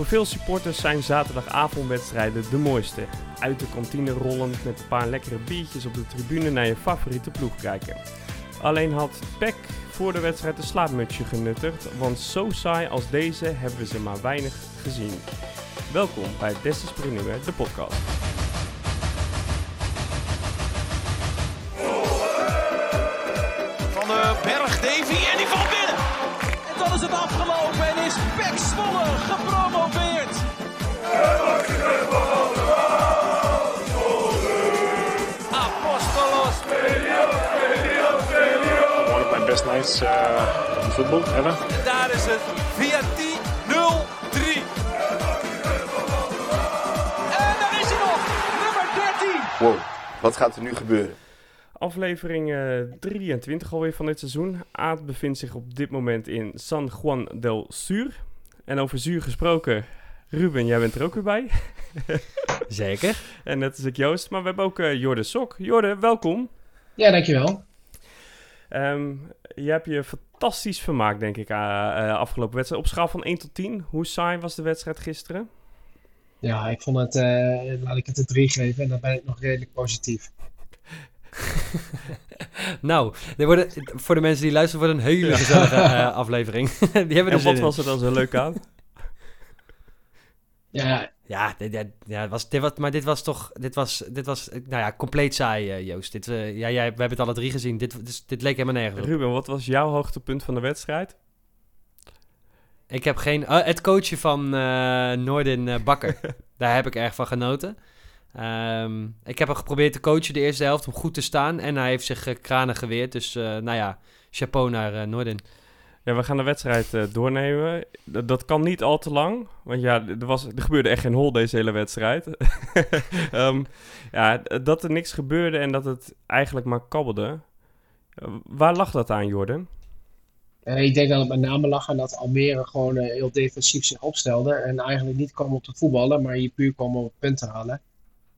Voor veel supporters zijn zaterdagavondwedstrijden de mooiste. Uit de kantine rollend met een paar lekkere biertjes op de tribune naar je favoriete ploeg kijken. Alleen had Peck voor de wedstrijd een slaapmutsje genuttigd, want zo saai als deze hebben we ze maar weinig gezien. Welkom bij Destes Prenummer, de podcast. Uh, in football ever. En daar is het via 10 0-3. En daar is hij nog, nummer 13. Wow, wat gaat er nu gebeuren? Aflevering eh, 23 alweer van dit seizoen. Aad bevindt zich op dit moment in San Juan del Sur. En over zuur gesproken, Ruben, jij bent er ook weer bij. Zeker. En net als ik Joost, maar we hebben ook eh Jorde Sok. Jorde, welkom. Ja, dankjewel. Ehm je hebt je fantastisch vermaakt, denk ik, eh, eh, afgelopen wedstrijd. Op schaal van 1 tot 10, hoe saai was de wedstrijd gisteren? Ja, ik vond het, eh, laat ik het een 3 geven en dan ben ik nog redelijk positief. Nou, voor de mensen die luisteren, wordt een hele gezellige aflevering. die hebben er En wat was er dan zo leuk aan? Ja, Ja, dit, dit- ja was, dit was, maar dit was toch, dit was, dit was nou ja, compleet saai, eh, Joost. Dit, eh, ja, jij, we hebben het alle drie gezien. Dit, dit, dit leek helemaal nergens op. Ruben, wat was jouw hoogtepunt van de wedstrijd? Ik heb geen... oh, het coachen van eh Noordin eh, Bakker. Daar heb ik erg van genoten. Ehm, ik heb hem geprobeerd te coachen de eerste helft om goed te staan. En hij heeft zich kranen geweerd. Dus nou ja, chapeau naar Noordin. Ja, we gaan de wedstrijd eh, doornemen. Dat, kan niet al te lang. Want ja, er, was, er gebeurde echt geen hol deze hele wedstrijd. Ehm, ja, dat er niks gebeurde en dat het eigenlijk maar kabbelde. Eh, waar lag dat aan, Jordan? eh, ik denk dat het met name lag aan dat Almere gewoon heel defensief zich opstelde en eigenlijk niet kwam om te voetballen, maar hier puur kwam om een punt te halen.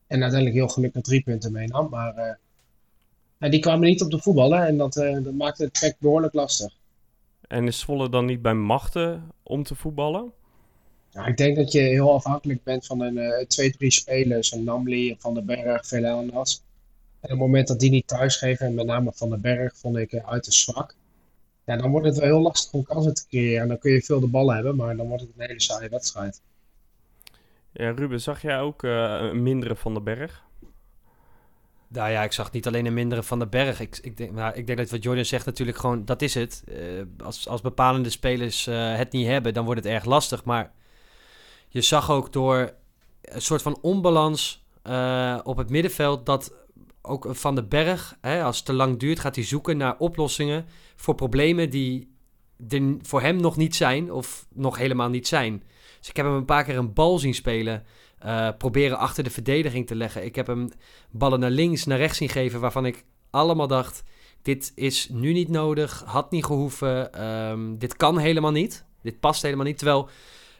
En uiteindelijk heel gelukkig drie punten meenam, maar die kwamen niet op te voetballen en dat, dat maakte het pack behoorlijk lastig. En is Zwolle dan niet bij machten om te voetballen? Ik denk dat je heel afhankelijk bent van een eh, twee, drie spelers, een Namli, Van den Berg, Velanas. En op het moment dat die niet thuisgeven, en met name Van den Berg vond ik eh, uiterst zwak. Ja, dan wordt het wel heel lastig om kansen te creëren. En dan kun je veel de ballen hebben, maar dan wordt het een hele saaie wedstrijd. Ja, Ruben, zag jij ook eh, een mindere van den Berg? Nou ja, ik zag niet alleen een mindere van de berg. Ik, ik, denk, nou, ik denk dat wat Jordan zegt natuurlijk gewoon, dat is het. Eh, als, als bepalende spelers eh, het niet hebben, dan wordt het erg lastig. Maar je zag ook door een soort van onbalans eh, op het middenveld dat ook Van den Berg, hè, als het te lang duurt, gaat hij zoeken naar oplossingen voor problemen die voor hem nog niet zijn of nog helemaal niet zijn. Dus ik heb hem een paar keer een bal zien spelen, eh, proberen achter de verdediging te leggen. Ik heb hem ballen naar links, naar rechts zien geven, waarvan ik allemaal dacht: dit is nu niet nodig, had niet gehoeven, ehm, dit kan helemaal niet, dit past helemaal niet. Terwijl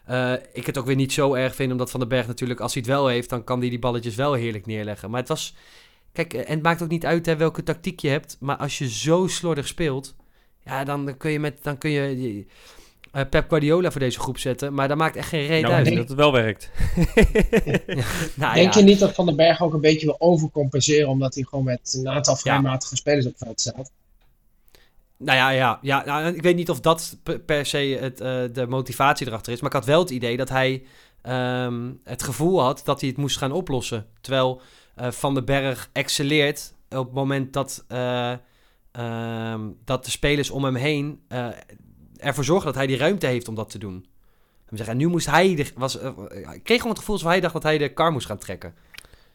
eh, ik het ook weer niet zo erg vind, omdat Van den Berg natuurlijk, als hij het wel heeft, dan kan hij die balletjes wel heerlijk neerleggen. Maar het was, kijk, eh, en het maakt ook niet uit hè, welke tactiek je hebt, maar als je zo slordig speelt, ja, dan kun je met, dan kun je eh, Pep Guardiola voor deze groep zetten, maar dat maakt echt geen reet nou, uit. denk dat het wel werkt. Nou denk ja. je niet dat Van den Berg ook een beetje wil overcompenseren, omdat hij gewoon met een aantal vrij Ja. matige spelers op het veld staat? Nou ja, ja, ja nou, ik weet niet of dat per- se het, eh, de motivatie erachter is. Maar ik had wel het idee dat hij ehm, het gevoel had dat hij het moest gaan oplossen. Terwijl eh, Van den Berg excelleert op het moment dat, eh, ehm, dat de spelers om hem heen eh, ervoor zorgen dat hij die ruimte heeft om dat te doen. Ik zeggen, en nu moest hij... De, was, eh, ik kreeg gewoon het gevoel alsof hij dacht dat hij de kar moest gaan trekken.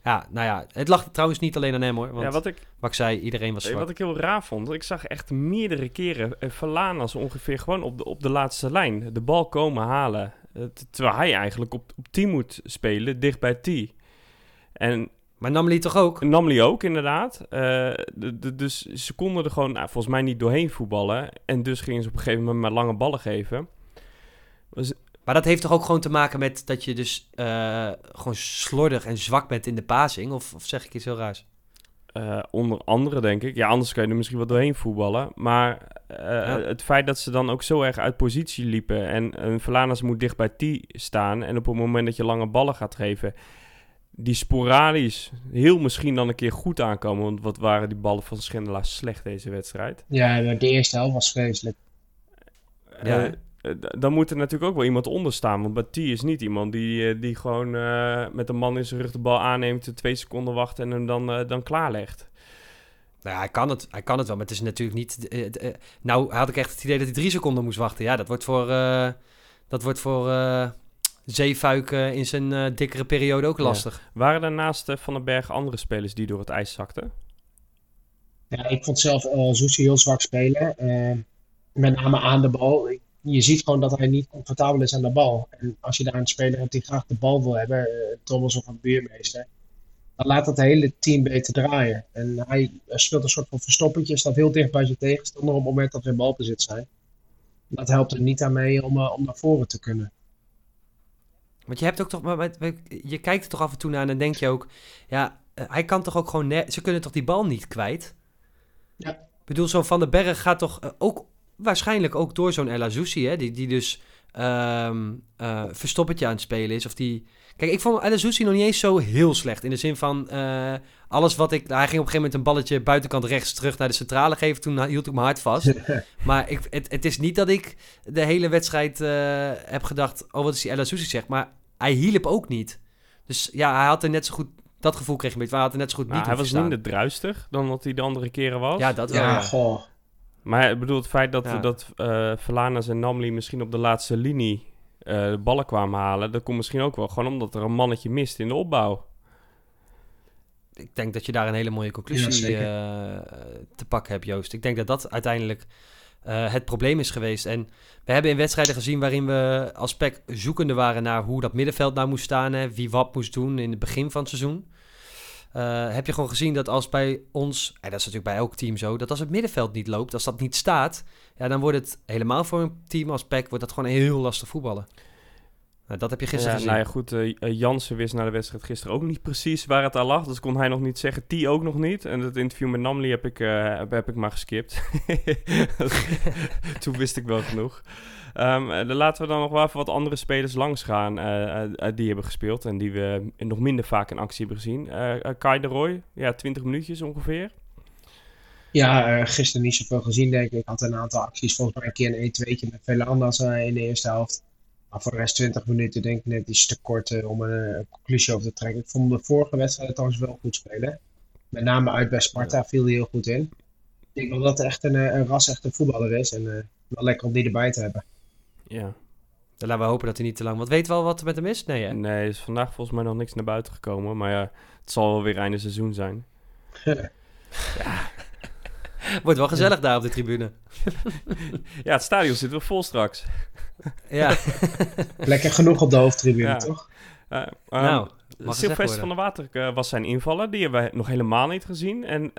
Ja, nou ja, het lag trouwens niet alleen aan hem hoor. Want ja, wat ik, wat ik zei, iedereen was zwak. wat ik heel raar vond, ik zag echt meerdere keren eh, Verlanas ongeveer gewoon op de, op de laatste lijn de bal komen halen. T- terwijl hij eigenlijk op, op 10 moet spelen, dicht bij T. En Maar Namely toch ook? Namely ook, inderdaad. Eh, dus ze konden er gewoon nou, volgens mij niet doorheen voetballen. En dus gingen ze op een gegeven moment maar lange ballen geven. Was, Maar dat heeft toch ook gewoon te maken met dat je dus eh, gewoon slordig en zwak bent in de passing? Of, of zeg ik iets heel raars? Eh, onder andere, denk ik. Ja, anders kan je er misschien wel doorheen voetballen. Maar het feit dat ze dan ook zo erg uit positie liepen... en een Verlanas moet dicht bij T staan... en op het moment dat je lange ballen gaat geven... die sporadisch heel misschien dan een keer goed aankomen... want wat waren die ballen van Schendelaar slecht deze wedstrijd. Ja, de eerste helft was vreselijk. Ja. Uh, dan moet er natuurlijk ook wel iemand onder staan. Want Bati is niet iemand die, eh, die gewoon uh, met een man in zijn rug de bal aanneemt, twee seconden wacht en hem dan, uh, dan klaarlegt. Nou ja, hij kan, het, hij kan het wel, maar het is natuurlijk niet... nou had ik echt het idee dat hij drie seconden moest wachten. Ja, dat wordt voor, dat wordt voor Zeefuik in zijn dikkere periode ook lastig. Ja. Waren er naast Van den Berg andere spelers die door het ijs zakten? Ja, ik vond zelf uh, heel zwak spelen. met name aan de bal. Ik je ziet gewoon dat hij niet comfortabel is aan de bal. En als je daar een speler hebt die graag de bal wil hebben, uh, Thomas of een buurmeester, dan laat dat hele team beter draaien. En hij speelt een soort van verstoppertje, staat heel dicht bij zijn tegenstander op het moment dat we in balbezit zijn. Dat helpt er niet aan mee om, uh, om naar voren te kunnen. Want je hebt ook toch, maar, je kijkt er toch af en toe naar en dan denk je ook, ja, uh, hij kan toch ook gewoon, ze kunnen toch die bal niet kwijt? Ja. Ik bedoel, zo Van den Berg gaat toch ook waarschijnlijk ook door zo'n El Azoussi, hè, die, die dus um, uh, verstoppertje aan het spelen is. Of die... Kijk, ik vond El Azoussi nog niet eens zo heel slecht. In de zin van uh, alles wat ik... Hij ging op een gegeven moment een balletje buitenkant rechts terug naar de centrale geven. Toen hield ik mijn hart vast. maar ik, het, het is niet dat ik de hele wedstrijd uh, heb gedacht... Oh, wat is die El Azoussi zeg. Maar hij hielp ook niet. Dus ja, hij had er net zo goed dat gevoel kreeg een beetje. Maar hij had er net zo goed nou, niet Hij was staan. minder druistig dan wat hij de andere keren was. Ja, dat wel. Ja, goh. Maar ik bedoel, het feit dat, Ja. dat uh, Verlanas en Namli misschien op de laatste linie uh, de ballen kwamen halen... dat komt misschien ook wel gewoon omdat er een mannetje mist in de opbouw. Ik denk dat je daar een hele mooie conclusie eh, te pakken hebt, Joost. Ik denk dat dat uiteindelijk eh, het probleem is geweest. En we hebben in wedstrijden gezien waarin we als PEC zoekende waren naar hoe dat middenveld nou moest staan. Hè, wie wat moest doen in het begin van het seizoen. Eh, heb je gewoon gezien dat als bij ons, en dat is natuurlijk bij elk team zo, dat als het middenveld niet loopt, als dat niet staat, ja, dan wordt het helemaal voor een team als PEC wordt dat gewoon heel lastig voetballen. Nou, dat heb je gisteren Ja, gezien. nou ja, goed, uh, Jansen wist na de wedstrijd gisteren ook niet precies waar het aan lag. Dus kon hij nog niet zeggen. T ook nog niet. En het interview met Namli heb ik, uh, heb, heb ik maar geskipt. Toen wist ik wel genoeg. Um, dan laten we dan nog wel even wat andere spelers langs gaan uh, die hebben gespeeld. En die we nog minder vaak in actie hebben gezien. Kai de Roy, ja, 20 minuutjes ongeveer. Ja, gisteren niet zoveel gezien, denk ik. Ik had een aantal acties, volgens mij een keer een 1-2'tje met Velandas in de eerste helft. Maar voor de rest 20 minuten denk ik net iets te kort uh, om een, een, conclusie over te trekken. Ik vond de vorige wedstrijd trouwens wel goed spelen. Met name uit bij Sparta viel hij heel goed in. Ik denk wel dat het echt een, een ras echte voetballer is. En uh, wel lekker om die erbij te hebben. Ja. Dan laten we hopen dat hij niet te lang... Want weet wel wat er met hem is? Nee, hè? Nee, is vandaag volgens mij nog niks naar buiten gekomen. Maar ja, het zal wel weer einde seizoen zijn. ja. Wordt wel gezellig ja. daar op de tribune. ja, het stadion zit wel vol straks. Ja. Lekker genoeg op de hoofdtribune, ja. toch? Uh, um, nou, Sylvester van der Water uh, was zijn invaller. Die hebben we nog helemaal niet gezien. En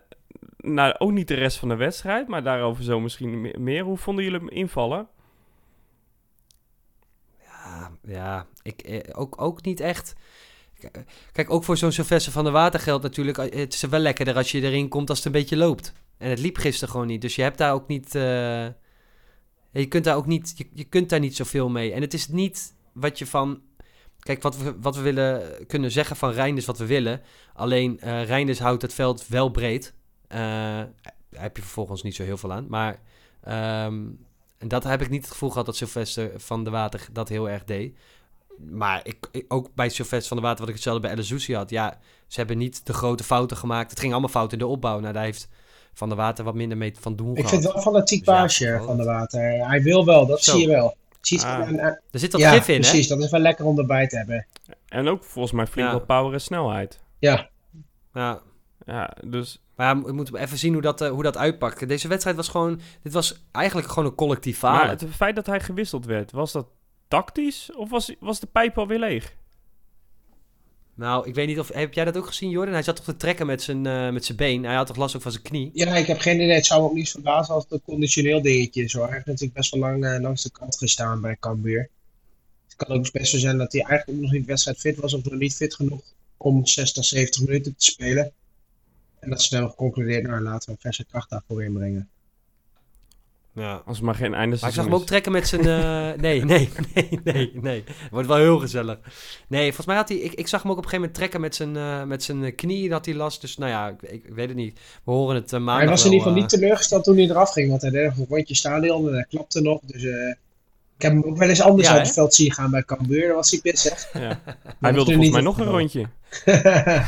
nou, ook niet de rest van de wedstrijd. Maar daarover zo misschien meer. Hoe vonden jullie hem invallen? Ja, ja ik, eh, ook, ook niet echt. Kijk, ook voor zo'n Sylvester van der Water geldt natuurlijk... Het is wel lekkerder als je erin komt als het een beetje loopt. En het liep gisteren gewoon niet. Dus je hebt daar ook niet... Uh, je kunt daar ook niet... Je, je kunt daar niet zoveel mee. En het is niet wat je van... Kijk, wat we, wat we willen kunnen zeggen van Reinders wat we willen. Alleen uh, Reinders houdt het veld wel breed. Uh, daar heb je vervolgens niet zo heel veel aan. Maar um, en dat heb ik niet het gevoel gehad dat Sylvester van de Water dat heel erg deed. Maar ik, ook bij Sylvester van de Water, wat ik hetzelfde bij Elizouzi had. Ja, ze hebben niet de grote fouten gemaakt. Het ging allemaal fout in de opbouw. Nou, daar heeft Van der Water wat minder mee van doen Ik gehad. vind het wel fanatiek baasje ja, van de Water. Hij wil wel, dat Zo. zie je wel. Ziet Ah. en, en, Er zit wat ja, gif in, precies. hè? Dat is wel lekker om erbij te hebben. En ook volgens mij flink Ja. wat power en snelheid. Ja, Ja. Ja, dus Maar ja, we moeten even zien hoe dat, eh, hoe dat uitpakt. Deze wedstrijd was gewoon... Dit was eigenlijk gewoon een collectief falen. Maar het feit dat hij gewisseld werd, was dat tactisch of was, was de pijp alweer leeg? Nou, ik weet niet of... Heb jij dat ook gezien, Jordan? Hij zat toch te trekken met zijn, eh, met zijn been. Hij had toch last ook van zijn knie? ja, ik heb geen idee. Het zou me ook niet verbazen als het een conditioneel dingetje is. Hoor. Hij heeft natuurlijk best wel lang eh, langs de kant gestaan bij Cambuur. Het kan ook best zo zijn dat hij eigenlijk nog niet wedstrijd fit was of nog niet fit genoeg om 60, 70 minuten te spelen. En dat ze dan geconcludeerd, nou laten we verse kracht daarvoor inbrengen. Ja. Als het maar geen einde Maar ik zag hem ook trekken met zijn... eh, nee, nee, nee, nee, nee. Het wordt wel heel gezellig. Nee, volgens mij had hij... Ik, ik zag hem ook op een gegeven moment trekken met zijn, eh, met zijn eh, knie dat hij las. Dus nou ja, ik, ik, ik weet het niet. We horen het uh, Maar hij was in ieder geval niet teleurgesteld toen hij eraf ging. Want hij deed nog een rondje stadion en hij klapte nog. Dus eh, ik heb hem ook wel eens anders Ja, uit het veld zien gaan bij Cambuur. Dan was hij pissig. Ja. dat Hij wilde volgens niet mij nog een rondje.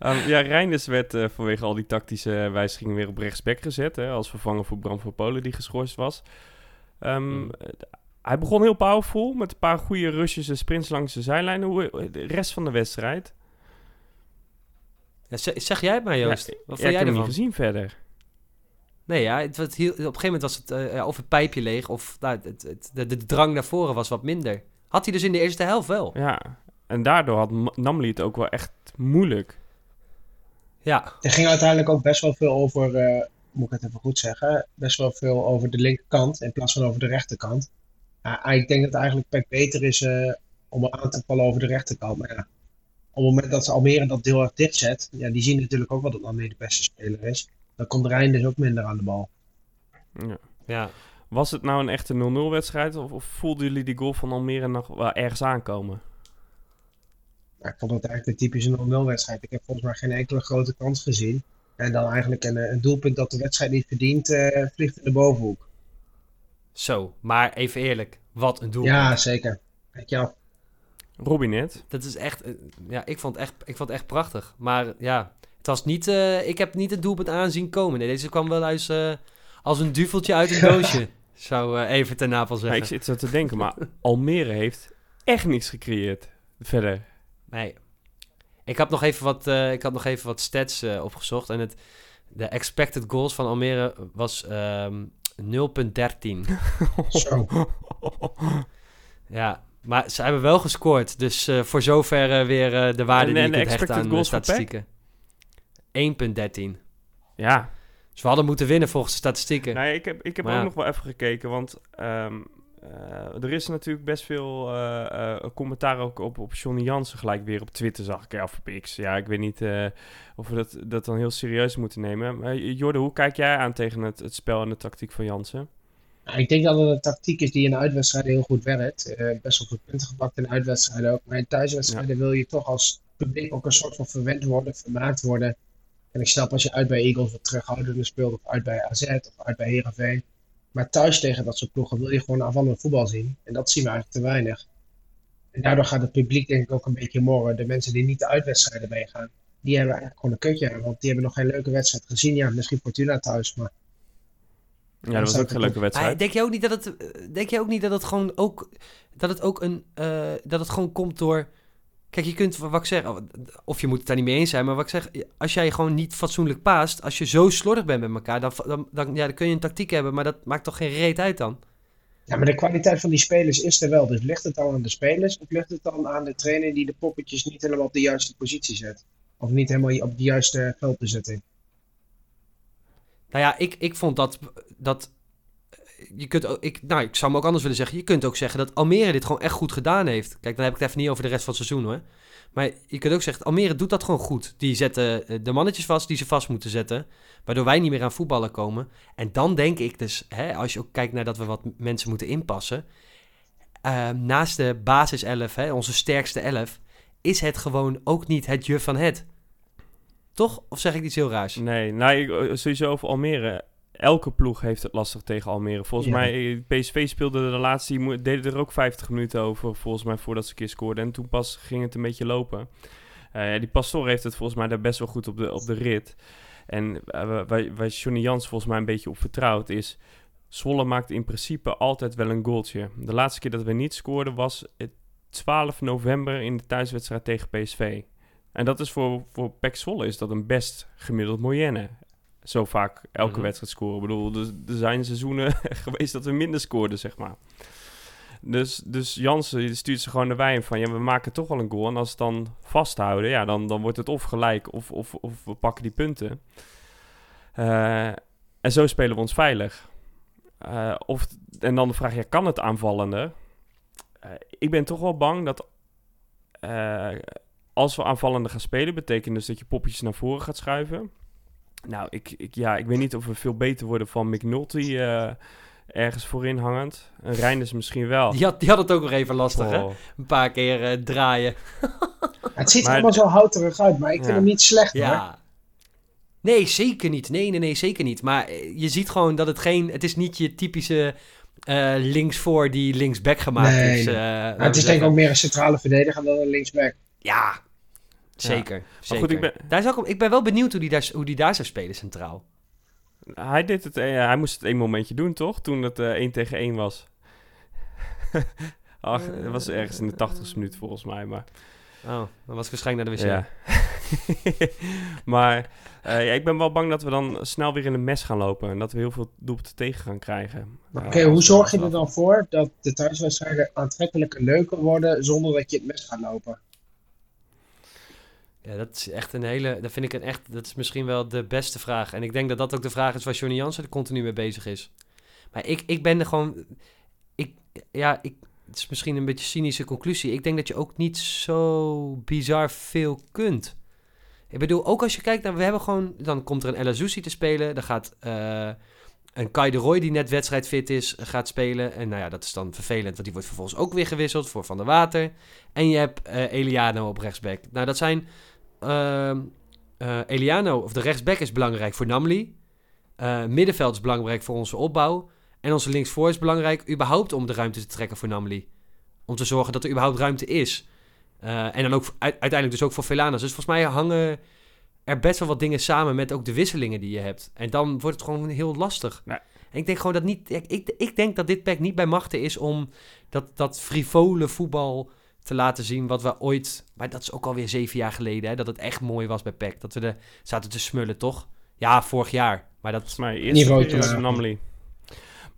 Ehm, ja, Reinders werd eh, vanwege al die tactische wijzigingen weer op rechtsback gezet. Hè, als vervanger voor Bram van Polen, die geschorst was. Ehm, Mm. eh, Hij begon heel powerful met een paar goede rushes en sprints langs de zijlijn. Hoe de rest van de wedstrijd? Ja, zeg, jij het maar, Joost. Ja, Wat ja, vond ik jij heb hem ervan? niet gezien verder. Nee, ja, het, op een gegeven moment was het eh, ja, of het pijpje leeg... of nou, het, het, de, de drang naar voren was wat minder. Had hij dus in de eerste helft wel. Ja, en daardoor had Namli het ook wel echt moeilijk. Ja, Er ging uiteindelijk ook best wel veel over, eh, moet ik het even goed zeggen, best wel veel over de linkerkant in plaats van over de rechterkant. Ja, ik denk dat eigenlijk Peck beter is eh, om aan te vallen over de rechterkant. Maar ja, op het moment dat ze Almere dat heel erg dicht zet, ja, die zien natuurlijk ook wel dat Almere de beste speler is. Dan komt Rijn dus ook minder aan de bal. Ja. ja. Was het nou een echte 0-0 wedstrijd? Of, of voelden jullie die goal van Almere nog wel ergens aankomen? Maar ik vond het eigenlijk een typische 0-0 wedstrijd. Ik heb volgens mij geen enkele grote kans gezien. En dan eigenlijk een, eh, een doelpunt dat de wedstrijd niet verdient, eh, vliegt in de bovenhoek. Zo, maar even eerlijk. Wat een doel. Ja, zeker. Kijk je af. Robinet. Dat is echt... eh, ja, ik vond het echt, ik vond het echt prachtig. Maar ja, het was niet... eh, ik heb niet het doelpunt aanzien komen. Nee, deze kwam wel als, eh, als een duveltje uit een doosje. Zou even ten Napel Ja, zeggen. ik zit zo te denken, maar Almere heeft echt niks gecreëerd. Verder. Nee. Ik had nog even wat, eh, ik had nog even wat stats eh, opgezocht. En het, de expected goals van Almere was ehm 0,13. Zo. ja, maar ze hebben wel gescoord. Dus eh, voor zover weer eh, de waarde En- die en hechten expected aan de statistieken. 1,13. Ja, Dus we hadden moeten winnen volgens de statistieken. Nee, ik heb, ik heb Maar ook ja. nog wel even gekeken, want ehm, eh, er is natuurlijk best veel eh, eh, commentaar ook op, op Johnny Jansen gelijk weer op Twitter, zag ik. Of op X. Ja, ik weet niet of we dat, dat dan heel serieus moeten nemen. Maar Jorde, hoe kijk jij aan tegen het, het spel en de tactiek van Jansen? Ja, ik denk dat het een tactiek is die in uitwedstrijden heel goed werkt. Best wel veel punten gepakt in uitwedstrijden ook. Maar in thuiswedstrijden wil je toch als publiek ook een soort van verwend worden, vermaakt worden. En ik snap als je uit bij Eagles wat terughoudender speelt, of uit bij AZ, of uit bij Heerenveen. Maar thuis tegen dat soort ploegen wil je gewoon aanvallend voetbal zien. En dat zien we eigenlijk te weinig. En daardoor gaat het publiek denk ik ook een beetje morren. De mensen die niet de uitwedstrijden meegaan, die hebben eigenlijk gewoon een kutje aan. Want die hebben nog geen leuke wedstrijd gezien. Ja, misschien Fortuna thuis, maar Ja, dat was ook een leuke Maar wedstrijd. denk je ook niet dat het, eh, denk je ook niet dat het gewoon ook, dat het ook een, eh, dat het gewoon komt door, kijk je kunt, wat ik zeg, of je moet het daar niet mee eens zijn, maar wat ik zeg, als jij gewoon niet fatsoenlijk paast, als je zo slordig bent met elkaar, dan, dan, dan, ja, dan kun je een tactiek hebben, maar dat maakt toch geen reet uit dan? Ja, maar de kwaliteit van die spelers is er wel. Dus ligt het dan aan de spelers of ligt het dan aan de trainer die de poppetjes niet helemaal op de juiste positie zet? Of niet helemaal op de juiste veldbezetting? Nou ja, ik, ik vond dat, dat je kunt ook, ik, nou, ik zou me ook anders willen zeggen, je kunt ook zeggen dat Almere dit gewoon echt goed gedaan heeft. Kijk, dan heb ik het even niet over de rest van het seizoen hoor. Maar je kunt ook zeggen, Almere doet dat gewoon goed. Die zetten eh, de mannetjes vast die ze vast moeten zetten. Waardoor wij niet meer aan voetballen komen. En dan denk ik dus, hè, als je ook kijkt naar dat we wat mensen moeten inpassen. eh, naast de basis 11, hè, onze sterkste 11, is het gewoon ook niet het juf van het. Toch? Of zeg ik iets heel raars? Nee, nou, ik- eh, sowieso over Almere. Elke ploeg heeft het lastig tegen Almere. Volgens Ja. mij, eh, PSV speelde de laatste, deden er ook 50 minuten over, volgens mij, voordat ze een keer scoorden. En toen pas ging het een beetje lopen. Eh, die Pastoor heeft het volgens mij daar best wel goed op de, op de rit. En eh, waar, waar Johnny Jans volgens mij een beetje op vertrouwd is... Zwolle maakt in principe altijd wel een goaltje. De laatste keer dat we niet scoorden was het 12 november in de thuiswedstrijd tegen PSV. En dat is voor, voor PEC Zwolle is dat een best gemiddeld moyenne. Zo vaak elke Mhm. wedstrijd scoren. Ik bedoel, er, er zijn seizoenen geweest dat we minder scoorden, zeg maar. Dus, dus Jansen stuurt ze gewoon de wijn van... ja, we maken toch wel een goal. En als ze het dan vasthouden, ja, dan, dan wordt het of gelijk... of, of, of we pakken die punten. Eh, en zo spelen we ons veilig. Eh, of, en dan de vraag, ja, kan het aanvallender? Eh, ik ben toch wel bang dat... als we aanvallende gaan spelen, betekent dus dat je poppetjes naar voren gaat schuiven. Nou, ik, ik, ja, ik weet niet of we veel beter worden van McNulty eh, ergens voorin hangend. En Reinders misschien wel. Die had, die had het ook nog even lastig, hè? Een paar keer eh, draaien. Het ziet er Maar- allemaal zo houterig uit, maar ik vind hem niet slecht hoor. Ja. Nee, zeker niet. Nee, nee, nee, zeker niet. Maar eh, je ziet gewoon dat het geen... Het is niet je typische eh linksvoor die linksback gemaakt Nee, is. nee. het is denk ik ook meer een centrale verdediger dan een linksback. Ja, zeker. zeker. goed, ik ben- daar is ook, ik ben wel benieuwd hoe die daar, hoe die daar zou spelen centraal. Hij, deed het, eh, hij moest het één momentje doen, toch? Toen het eh 1 tegen 1 was. Ach, het was ergens in de 80ste minuut volgens mij, maar... Oh, dan was ik waarschijnlijk naar de wc. Ja. maar eh, ja, ik ben wel bang dat we dan snel weer in een mes gaan lopen. En dat we heel veel doelpunten tegen gaan krijgen. Maar Oké, hoe zorg je er dan voor dat de thuiswedstrijden aantrekkelijker leuker worden zonder dat je het mes gaat lopen? Ja, dat is echt een hele. Dat vind ik een echt. Dat is misschien wel de beste vraag. En ik denk dat dat ook de vraag is waar Johnny Jansen er continu mee bezig is. Maar ik, ik ben er gewoon. Ik, ja, ik, het is misschien een beetje een cynische conclusie. Ik denk dat je ook niet zo bizar veel kunt. Ik bedoel, ook als je kijkt naar. We hebben gewoon. Dan komt er een El te spelen. Dan gaat. eh, een Kai de Roy die net wedstrijdfit is, gaat spelen. En nou ja, dat is dan vervelend, want die wordt vervolgens ook weer gewisseld voor Van der Water. En je hebt eh, Eliano op rechtsback. Nou, dat zijn... ehm, eh, Eliano, of de rechtsback, is belangrijk voor Namli. Eh, middenveld is belangrijk voor onze opbouw. En onze linksvoor is belangrijk überhaupt om de ruimte te trekken voor Namli. Om te zorgen dat er überhaupt ruimte is. En dan ook uiteindelijk dus ook voor Velanas. Dus volgens mij hangen er best wel wat dingen samen met ook de wisselingen die je hebt. En dan wordt het gewoon heel lastig. Nee. En ik denk gewoon dat niet... Ik, ik, ik denk dat dit pack niet bij machten is om dat, dat frivole voetbal te laten zien wat we ooit... Maar dat is ook alweer zeven jaar geleden, hè, dat het echt mooi was bij PEC. Dat we er zaten te smullen, toch? Ja, vorig jaar. Maar dat... Volgens mij eerst Niveau maken. Namely.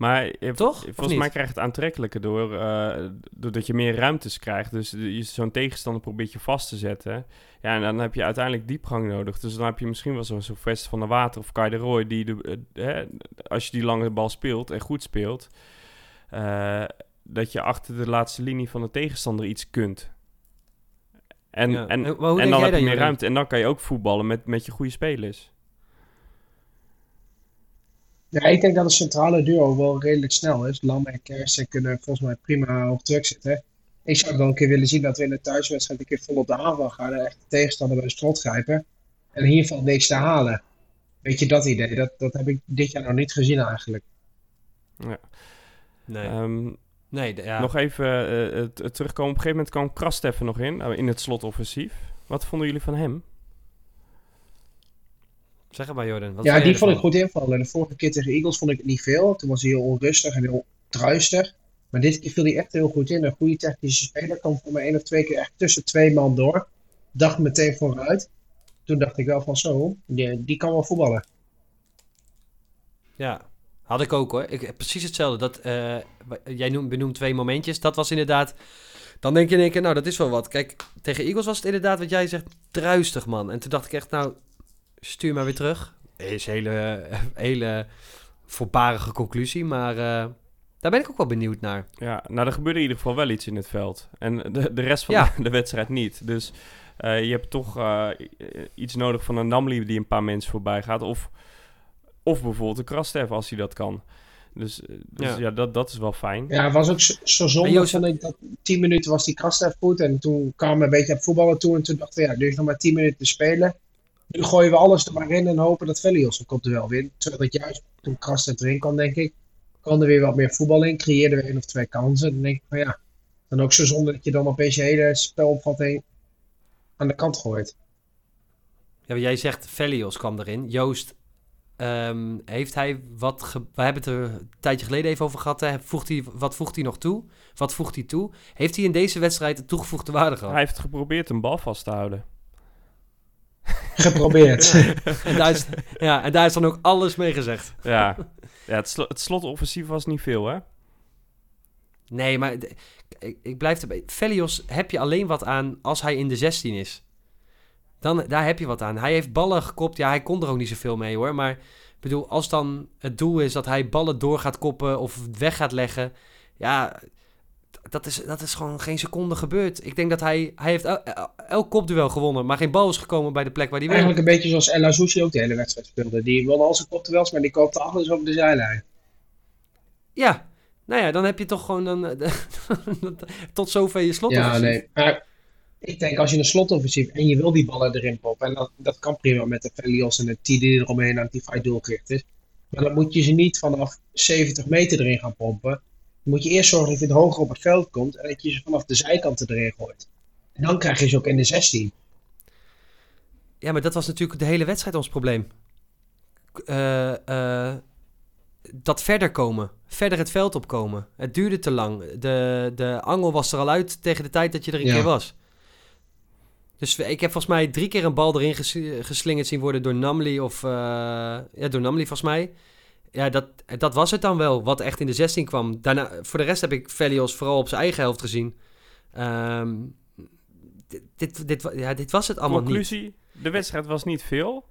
Maar Toch? Volgens mij krijgt het aantrekkelijker door, eh, doordat je meer ruimtes krijgt. Dus je zo'n tegenstander probeert je vast te zetten. Ja, en dan heb je uiteindelijk diepgang nodig. Dus dan heb je misschien wel zo'n zo Vest van de Water of Kai de Roy... die de, eh, hè, als je die lange bal speelt en goed speelt... eh, dat je achter de laatste linie van de tegenstander iets kunt. En, Ja. en, En- dan heb je meer ruimte. En dan kan je ook voetballen met, met je goede spelers. Ja, ik denk dat het centrale duo wel redelijk snel is. Lam en Kersten kunnen volgens mij prima op druk zitten. Ik zou wel een keer willen zien dat we in de thuiswedstrijd een keer vol op de aanval gaan. En echt de tegenstander bij de strot grijpen. En hier valt niks te halen. Weet je dat idee? Dat, dat heb ik dit jaar nog niet gezien eigenlijk. Nee, Ehm, nee de- ja. Nog even eh, het, het terugkomen. Op een gegeven moment kwam Krast even nog in, eh, in het slotoffensief. Wat vonden jullie van hem? Zeg het maar, Jordan. Wat Ja, die vond ik goed invallen. De vorige keer tegen Eagles vond ik het niet veel. Toen was hij heel onrustig en heel druistig. Maar dit keer viel hij echt heel goed in. Een goede technische speler. Kwam voor mij één of twee keer echt tussen twee man door. Dacht meteen vooruit. Toen dacht ik wel van zo, die, die kan wel voetballen. Ja, had ik ook hoor. Ik, precies hetzelfde. Dat, eh, jij noemt, benoemt twee momentjes. Dat was inderdaad... Dan denk je in één keer, nou dat is wel wat. Kijk, tegen Eagles was het inderdaad wat jij zegt, druistig man. En toen dacht ik echt, nou, stuur maar weer terug. Is een hele, hele voorbarige conclusie, maar eh, daar ben ik ook wel benieuwd naar. Ja, nou, er gebeurde in ieder geval wel iets in het veld. En de, de rest van Ja. de, de wedstrijd niet. Dus eh, je hebt toch eh, iets nodig van een Namli die een paar mensen voorbij gaat. Of, of bijvoorbeeld een Krastev als hij dat kan. Dus, dus Ja. ja, dat, dat is wel fijn. Ja, het was ook zo, zo zonde, vond ik dat 10 minuten was die kast even goed. En toen kwamen we een beetje op voetballen toe. En toen dachten we, ja, nu is nog maar 10 minuten te spelen. Nu gooien we alles er maar in en hopen dat Velios een kopduel wint. Zodat juist toen Krasten erin kwam, denk ik, kwam er weer wat meer voetbal in. Creëerden we één of twee kansen. Dan denk ik van ja, dan ook zo zonde dat je dan opeens je hele spelopvatting aan de kant gooit. Ja, jij zegt Velios kwam erin. Joost, ehm, heeft hij wat... Ge- we hebben het er een tijdje geleden even over gehad. Hè? Voegt hij, wat voegt hij nog toe? Wat voegt hij toe? Heeft hij in deze wedstrijd een toegevoegde waarde gehad? Hij heeft geprobeerd een bal vast te houden. Geprobeerd. En, daar is, ja, en daar is dan ook alles mee gezegd. Ja, ja het, slo het slotoffensief was niet veel, hè? Nee, maar ik, ik blijf erbij. Velios heb je alleen wat aan als hij in de 16 is. Dan, daar heb je wat aan. Hij heeft ballen gekopt. Ja, hij kon er ook niet zoveel mee hoor. Maar ik bedoel, als dan het doel is dat hij ballen door gaat koppen of weg gaat leggen. Ja, dat, is, dat is gewoon geen seconde gebeurd. Ik denk dat hij, hij heeft el- el- elk kopduel gewonnen, maar geen bal is gekomen bij de plek waar hij. Eigenlijk een beetje zoals El Azouzi ook de hele wedstrijd speelde. Die won al zijn kopduels, maar die koopte alles over de zijlijn. Ja, nou ja, dan heb je toch gewoon dan, tot zover je slot. Ja, nee. Maar ik denk als je een slotoffensief en je wil die ballen erin poppen, en dat, dat kan prima met de Velios en de T die eromheen aan die doelgericht is. Maar dan moet je ze niet vanaf 70 meter erin gaan pompen. Moet je eerst zorgen dat je het hoger op het veld komt en dat je ze vanaf de zijkanten erin gooit. En dan krijg je ze ook in de 16. Ja, maar dat was natuurlijk de hele wedstrijd ons probleem. Eh, eh, dat verder komen, verder het veld opkomen. Het duurde te lang. De, de angel was er al uit tegen de tijd dat je er een Ja. keer was. Dus ik heb volgens mij drie keer een bal erin ges- geslingerd zien worden door Namli of... eh, ja, door Namli volgens mij. Ja, dat, dat was het dan wel, wat echt in de 16 kwam. Daarna, voor de rest heb ik Velios vooral op zijn eigen helft gezien. Ehm, dit, dit, ja, dit was het allemaal niet. Conclusie, de wedstrijd was niet veel.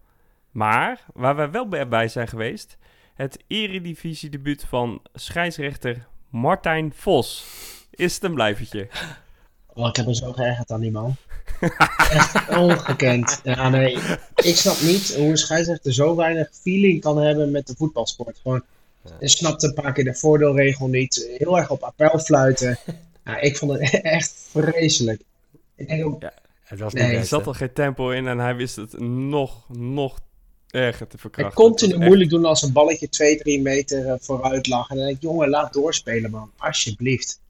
Maar, waar we wel bij- bij zijn geweest... het eredivisie-debuut van scheidsrechter Martijn Vos. Is het een blijvertje? Oh, ik heb me zo geërgerd aan die man. Echt ongekend. Ja, nee. Ik snap niet hoe een scheidsrechter zo weinig feeling kan hebben met de voetbalsport. Gewoon, hij snapt een paar keer de voordeelregel niet. Heel erg op appel fluiten. Ja, ik vond het echt vreselijk. Ik denk ook, Het was Nee. Er zat al geen tempo in en hij wist het nog, nog erger te hij verkrachten. continu Het was moeilijk doen als een balletje 2, 3 meter eh, vooruit lag. En dan denk ik, jongen, laat doorspelen man. Alsjeblieft.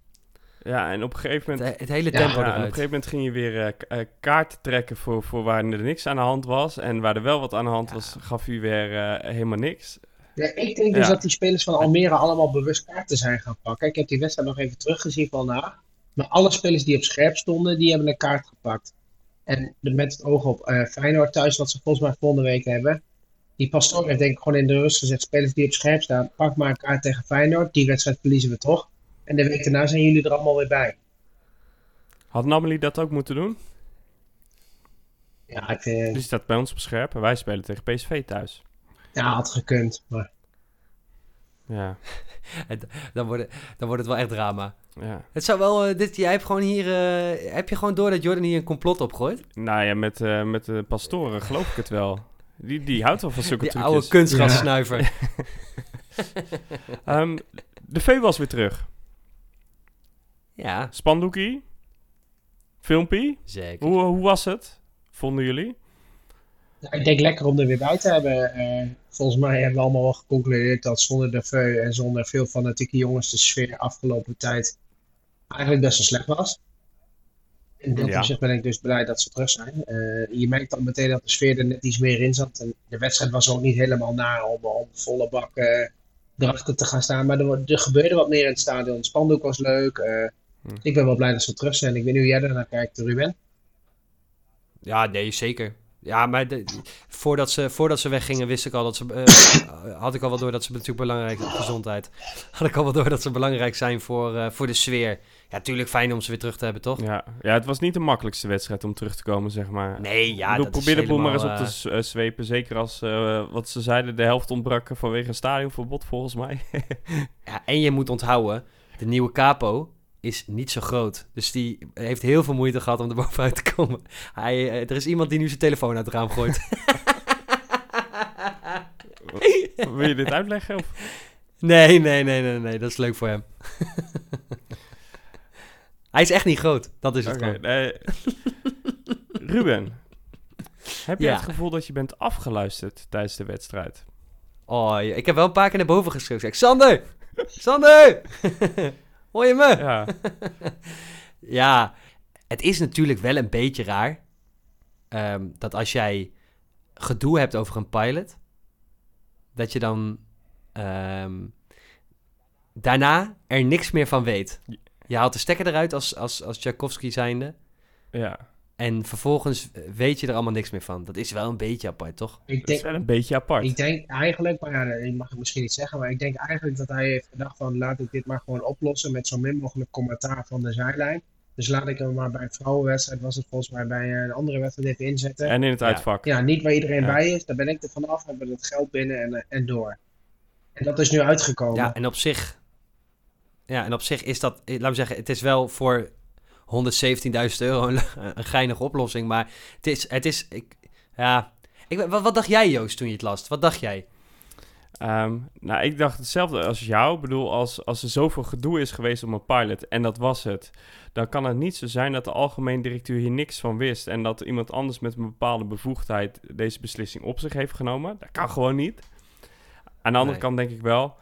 Ja, en op een gegeven moment... Het, het hele tempo Ja, en op een eruit. gegeven moment ging je weer eh, eh, kaarten trekken voor, voor waar er niks aan de hand was. En waar er wel wat aan de hand was, gaf u weer eh, helemaal niks. Ja, ik denk dus dat die spelers van Almere allemaal bewust kaarten zijn gaan pakken. Ik heb die wedstrijd nog even teruggezien van na. Maar alle spelers die op scherp stonden, die hebben een kaart gepakt. En de- met het oog op eh Feyenoord thuis, wat ze volgens mij volgende week hebben. Die pastoor heeft denk ik gewoon in de rust gezegd, spelers die op scherp staan, pak maar een kaart tegen Feyenoord. Die wedstrijd verliezen we toch. En de week daarna zijn jullie er allemaal weer bij. Had Namely dat ook moeten doen? Ja, ik vind, Die staat bij ons op scherp en wij spelen tegen PSV thuis. ja, had gekund. Maar Ja, Dan, wordt het, dan wordt het wel echt drama. ja. Het zou wel, eh, dit, jij hebt gewoon hier, eh, heb je gewoon door dat Jordan hier een complot opgooit? Nou ja, met, eh, met de pastoren geloof ik het wel. Die, die houdt wel van zulke Die trucjes. oude kunstgrassnuiver. Ehm, de V was weer terug. Ja, Spandoekie. Filmpie. zeker. Hoe, hoe was het? Vonden jullie? Ja, ik denk lekker om er weer bij te hebben. Eh, volgens mij hebben we allemaal wel geconcludeerd dat zonder de Veu en zonder veel fanatieke jongens de sfeer afgelopen tijd eigenlijk best wel slecht was. In dat Ja. opzicht ben ik dus blij dat ze terug zijn. Eh, je merkt dan meteen dat de sfeer er net iets meer in zat. En de wedstrijd was ook niet helemaal naar om, om volle bak eh, erachter te gaan staan. Maar er, er gebeurde wat meer in het stadion. Het spandoek was leuk. Eh, Hm. Ik ben wel blij dat ze terug zijn. Ik weet niet hoe jij daarnaar kijkt, Ruben. Ja, nee, zeker. Ja, maar de- voordat, ze, voordat ze weggingen wist ik al dat ze... eh, had ik al wel door dat ze natuurlijk belangrijk... Gezondheid. Had ik al wel door dat ze belangrijk zijn voor, eh, voor de sfeer. Ja, tuurlijk fijn om ze weer terug te hebben, toch? Ja. ja, het was niet de makkelijkste wedstrijd om terug te komen, zeg maar. Nee, ja, ik bedoel, dat is probeer de boel maar eens op helemaal, te eh, zwepen. Zeker als, eh, wat ze zeiden, de helft ontbrak vanwege een stadionverbod, volgens mij. Ja, en je moet onthouden, de nieuwe capo is niet zo groot. Dus die heeft heel veel moeite gehad om er bovenuit te komen. Hij, eh, er is iemand die nu zijn telefoon uit het raam gooit. Wil je dit uitleggen? Of? nee, nee, nee, nee, nee, dat is leuk voor hem. Hij is echt niet groot, dat is het gewoon. nee. Ruben, heb je Ja. het gevoel dat je bent afgeluisterd tijdens de wedstrijd? Oh, ik heb wel een paar keer naar boven geschreven. Sander! Sander! Hoor je me? Ja, Ja, het is natuurlijk wel een beetje raar ehm, dat als jij gedoe hebt over een pilot, dat je dan ehm, daarna er niks meer van weet. Je haalt de stekker eruit als, als, als Tchaikovsky zijnde ja. En vervolgens weet je er allemaal niks meer van. Dat is wel een beetje apart, toch? Ik Dat denk, is wel een beetje apart. Ik denk eigenlijk, maar ja, ik mag het misschien niet zeggen, maar ik denk eigenlijk dat hij heeft gedacht van laat ik dit maar gewoon oplossen met zo min mogelijk commentaar van de zijlijn. Dus laat ik hem maar bij een vrouwenwedstrijd, was het volgens mij bij een andere wedstrijd even inzetten. En in het Ja. uitvak. Ja, niet waar iedereen Ja. bij is, daar ben ik er vanaf, hebben we het geld binnen en, eh, en door. En dat is nu uitgekomen. Ja, en op zich, ja, en op zich is dat, eh, laten we zeggen, het is wel voor 117.000 euro een, een geinige oplossing. Maar het is, het is ik, ja. Ik, wat, wat dacht jij, Joost, toen je het las? Wat dacht jij? Ehm, nou, ik dacht hetzelfde als jou. Ik bedoel, als, als er zoveel gedoe is geweest om een pilot en dat was het, dan kan het niet zo zijn dat de algemeen directeur hier niks van wist en dat iemand anders met een bepaalde bevoegdheid deze beslissing op zich heeft genomen. Dat kan gewoon niet. Aan de andere Nee. kant denk ik wel,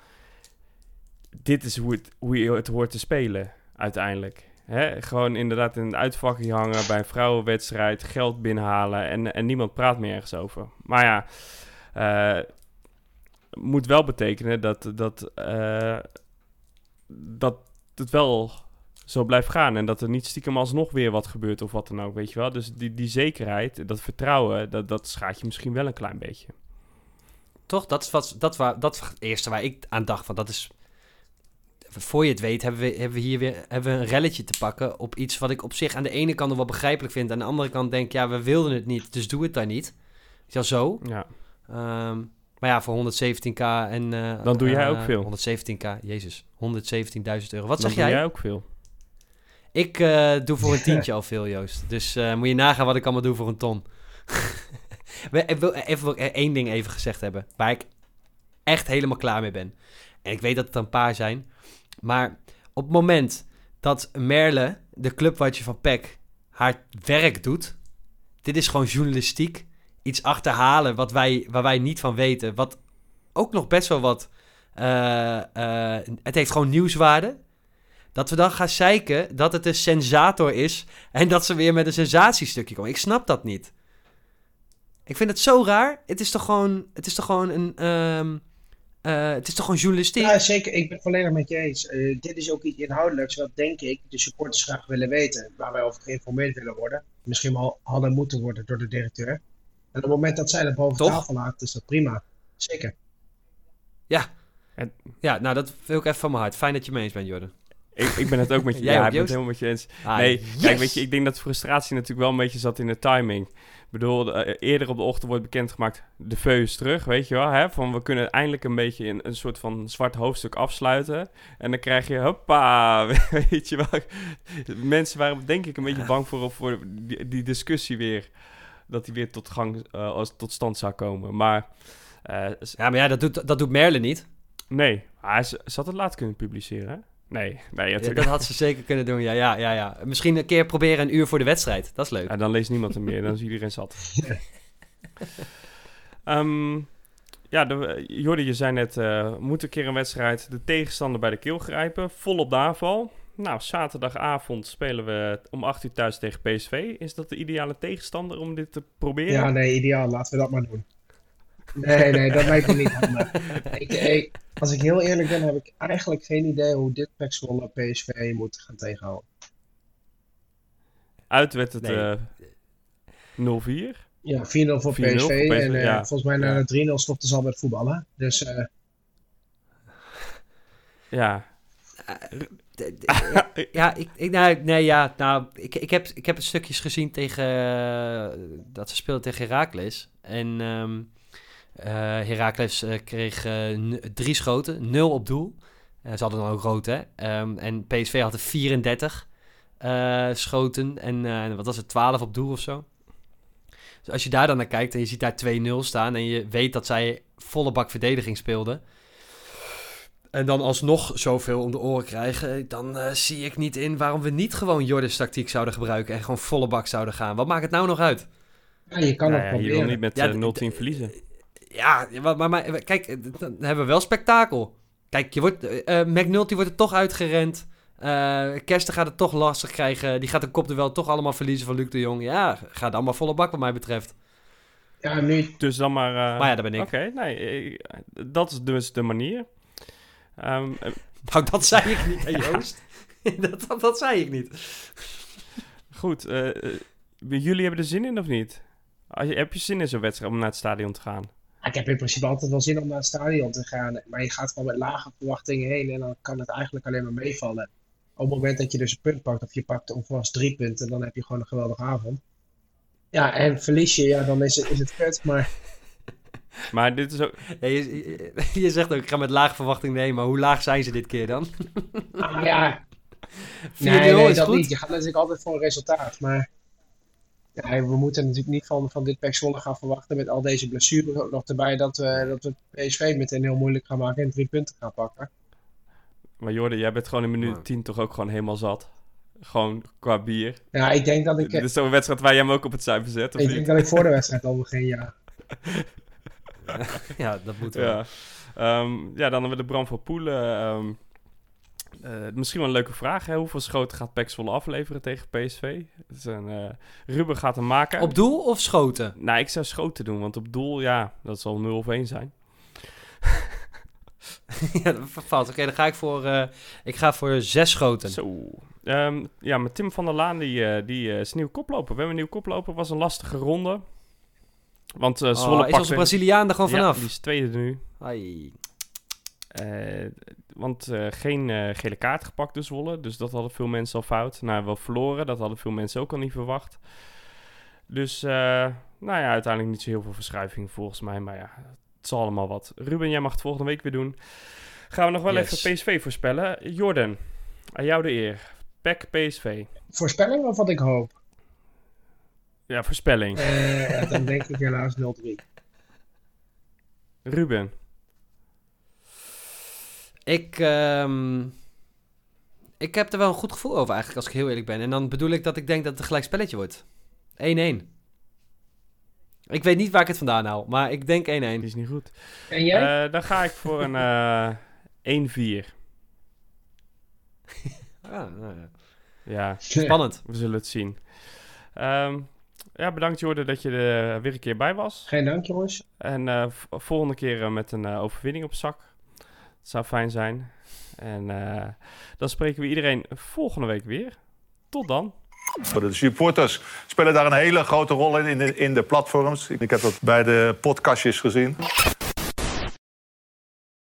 dit is hoe, het, hoe je het hoort te spelen uiteindelijk. Hè? Gewoon inderdaad in een uitvakje hangen bij een vrouwenwedstrijd, geld binnenhalen en, en niemand praat meer ergens over. Maar ja, eh, moet wel betekenen dat, dat, eh, dat het wel zo blijft gaan. En dat er niet stiekem alsnog weer wat gebeurt of wat dan ook, weet je wel. Dus die, die zekerheid, dat vertrouwen, dat, dat schaadt je misschien wel een klein beetje. Toch? Dat is wat, dat, waar, dat eerste waar ik aan dacht. Want dat is. Voor je het weet, hebben we, hebben we hier weer hebben we een relletje te pakken op iets wat ik op zich aan de ene kant wel begrijpelijk vind. Aan de andere kant denk ik, ja, we wilden het niet, dus doe het dan niet. Is dat zo? Ja, Ehm, maar ja, voor 117k en... eh, Dan doe jij eh, ook veel. 117k, jezus. 117.000 euro. Wat dan zeg doe jij? jij ook veel. Ik eh, doe voor een tientje al veel, Joost. Dus moet je nagaan wat ik allemaal doe voor een ton. Ik wil even één ding even gezegd hebben. Waar ik echt helemaal klaar mee ben. En ik weet dat het er een paar zijn. Maar op het moment dat Merle, de clubwatcher van PEC, haar werk doet. Dit is gewoon journalistiek. Iets achterhalen wat wij, waar wij niet van weten. Wat ook nog best wel wat... eh, eh, het heeft gewoon nieuwswaarde. Dat we dan gaan zeiken dat het een sensator is en dat ze weer met een sensatiestukje komen. Ik snap dat niet. Ik vind het zo raar. Het is toch gewoon, het is toch gewoon een, ehm, eh, het is toch gewoon journalistiek. Ja, zeker. Ik ben het volledig met je eens. Eh, dit is ook iets inhoudelijks wat, denk ik, de supporters graag willen weten. Waar wij over geïnformeerd willen worden. Misschien wel hadden moeten worden door de directeur. En op het moment dat zij dat boven Toch? tafel haalt, is dat prima. Zeker. Ja, nou dat wil ik even van mijn hart. Fijn dat je mee eens bent, Jordan. Ik, ik ben het ook met je, Jij ja, ik ben het helemaal met je eens. Ah, nee, yes! kijk, weet je, ik denk dat de frustratie natuurlijk wel een beetje zat in de timing. Ik bedoel, eh, eerder op de ochtend wordt bekendgemaakt, de veu is terug, weet je wel. Hè? Van we kunnen eindelijk een beetje een, een soort van zwart hoofdstuk afsluiten. En dan krijg je, hoppa, weet je wel. Mensen waren denk ik een beetje bang voor, voor die, die discussie weer. Dat die weer tot, gang, als, tot stand zou komen. Maar eh, Ja, maar ja, dat doet, dat doet Merle niet. nee, hij z- ze had het laat kunnen publiceren? Nee, nee, Ja, dat had ze zeker kunnen doen, ja, ja, ja, ja. Misschien een keer proberen een uur voor de wedstrijd. Dat is leuk. Ja, dan leest niemand er meer, dan is iedereen zat. Ehm, ja, de, Jordi, je zei net, eh moet een keer een wedstrijd de tegenstander bij de keel grijpen. Volop de aanval. Nou, zaterdagavond spelen we om 8 uur thuis tegen PSV. Is dat de ideale tegenstander om dit te proberen? Ja, nee, ideaal. Laten we dat maar doen. Nee, nee, dat lijkt me niet handig. Ik, ik, als ik heel eerlijk ben, heb ik eigenlijk geen idee hoe dit Pek Zwolle PSV moet gaan tegenhouden. Uit werd het Nee. eh 0-4. Ja, 4-0 voor 4-0 voor PSV. En eh, ja. volgens mij na Ja. de 3-0 stopte ze al met voetballen. Dus eh, Ja. Ja, ik, ik, nou, nee, ja, nou, ik, ik, heb, ik heb het stukjes gezien tegen, dat ze speelden tegen Heracles. En ehm eh, Heracles eh, kreeg eh, drie schoten, nul op doel. Ze hadden dan ook rood, hè. Ehm, en PSV had er 34 eh, schoten en eh, wat was het, 12 op doel of zo. Dus als je daar dan naar kijkt en je ziet daar 2-0 staan en je weet dat zij volle bak verdediging speelden. En dan alsnog zoveel om de oren krijgen, dan eh, zie ik niet in waarom we niet gewoon Jordans tactiek zouden gebruiken en gewoon volle bak zouden gaan. Wat maakt het nou nog uit? ja, je kan Nou het ja, je wil proberen. niet met Ja, eh, d- 0-10 verliezen. Ja, maar, maar, maar kijk, eh, dan hebben we wel spektakel. Kijk, je wordt, eh, eh, McNulty wordt er toch uitgerend. Eh Kersten gaat het toch lastig krijgen. Die gaat de kopduel toch allemaal verliezen van Luc de Jong. Ja, gaat allemaal volle bak wat mij betreft. Ja, nu, Dus dan maar... eh, Maar ja, daar ben ik. Oké, nee, dat is dus de manier. Ehm, eh, Nou, dat zei ik niet, hè, Joost. dat, dat, dat zei ik niet. Goed, jullie hebben er zin in of niet? Heb je zin in zo'n wedstrijd om naar het stadion te gaan? Ik heb in principe altijd wel zin om naar het stadion te gaan. Maar je gaat gewoon met lage verwachtingen heen en dan kan het eigenlijk alleen maar meevallen. Op het moment dat je dus een punt pakt of je pakt ongeveer drie punten, dan heb je gewoon een geweldige avond. Ja, en verlies je, ja, dan is het, is het kut. Maar Maar dit is ook... Ja, je, je, je zegt ook, ik ga met lage verwachting nemen, maar hoe laag zijn ze dit keer dan? 4-0 Ah, ja, is nee, nee, dat goed. niet. Je gaat natuurlijk altijd voor een resultaat. Maar ja, we moeten natuurlijk niet van, van dit PEC Zwolle gaan verwachten met al deze blessures ook nog erbij dat we, dat we PSV meteen heel moeilijk gaan maken en drie punten gaan pakken. Maar Jordan, jij bent gewoon in minuut Ja. 10 toch ook gewoon helemaal zat? Gewoon qua bier. Ja, ik denk dat ik, Dit is zo'n wedstrijd waar jij hem ook op het zuiver zet, of ik, niet? denk dat ik voor de wedstrijd al begin, ja. Ja, dat moet wel. Ja. Ehm, ja, dan hebben we de Bram van Poelen. ehm, eh, misschien wel een leuke vraag. Hè? Hoeveel schoten gaat Pek Zwolle afleveren tegen PSV? Een, eh, Ruben gaat hem maken. Op doel of schoten? Nou, ik zou schoten doen, want op doel, ja, dat zal 0 of 1 zijn. ja, dat fout. Oké, dan ga ik voor, eh, ik ga voor zes schoten. Zo. Ehm, ja, met Tim van der Laan, die, die is nieuw koploper. We hebben een nieuw koploper. was een lastige ronde. Want eh Oh, Zwolle is onze Braziliaan er gewoon Ja, vanaf? die is tweede nu. Ai. Want eh, geen eh, gele kaart gepakt dus Zwolle. Dus dat hadden veel mensen al fout. Nou, wel verloren. Dat hadden veel mensen ook al niet verwacht. Dus, eh, nou ja, uiteindelijk niet zo heel veel verschuiving volgens mij. Maar ja, het is allemaal wat. Ruben, jij mag het volgende week weer doen. Gaan we nog wel Yes. even PSV voorspellen. Jordan, aan jou de eer. PEC PSV. Voorspelling of wat ik hoop? Ja, voorspelling. Eh, dan denk ik helaas 0-3. Ruben. Ik, ehm, ik heb er wel een goed gevoel over eigenlijk, als ik heel eerlijk ben. En dan bedoel ik dat ik denk dat het een gelijk spelletje wordt. 1-1. Ik weet niet waar ik het vandaan haal, maar ik denk 1-1. Die is niet goed. En jij? Eh, dan ga ik voor een eh 1-4. Ah, nou ja. Ja, Spannend. we zullen het zien. Ehm, ja, bedankt Jordan dat je er weer een keer bij was. Geen dank, jongens. En eh, volgende keer met een eh, overwinning op zak. Zou fijn zijn. En eh, dan spreken we iedereen volgende week weer. Tot dan. De supporters spelen daar een hele grote rol in, in de, in de platforms. Ik heb dat bij de podcastjes gezien.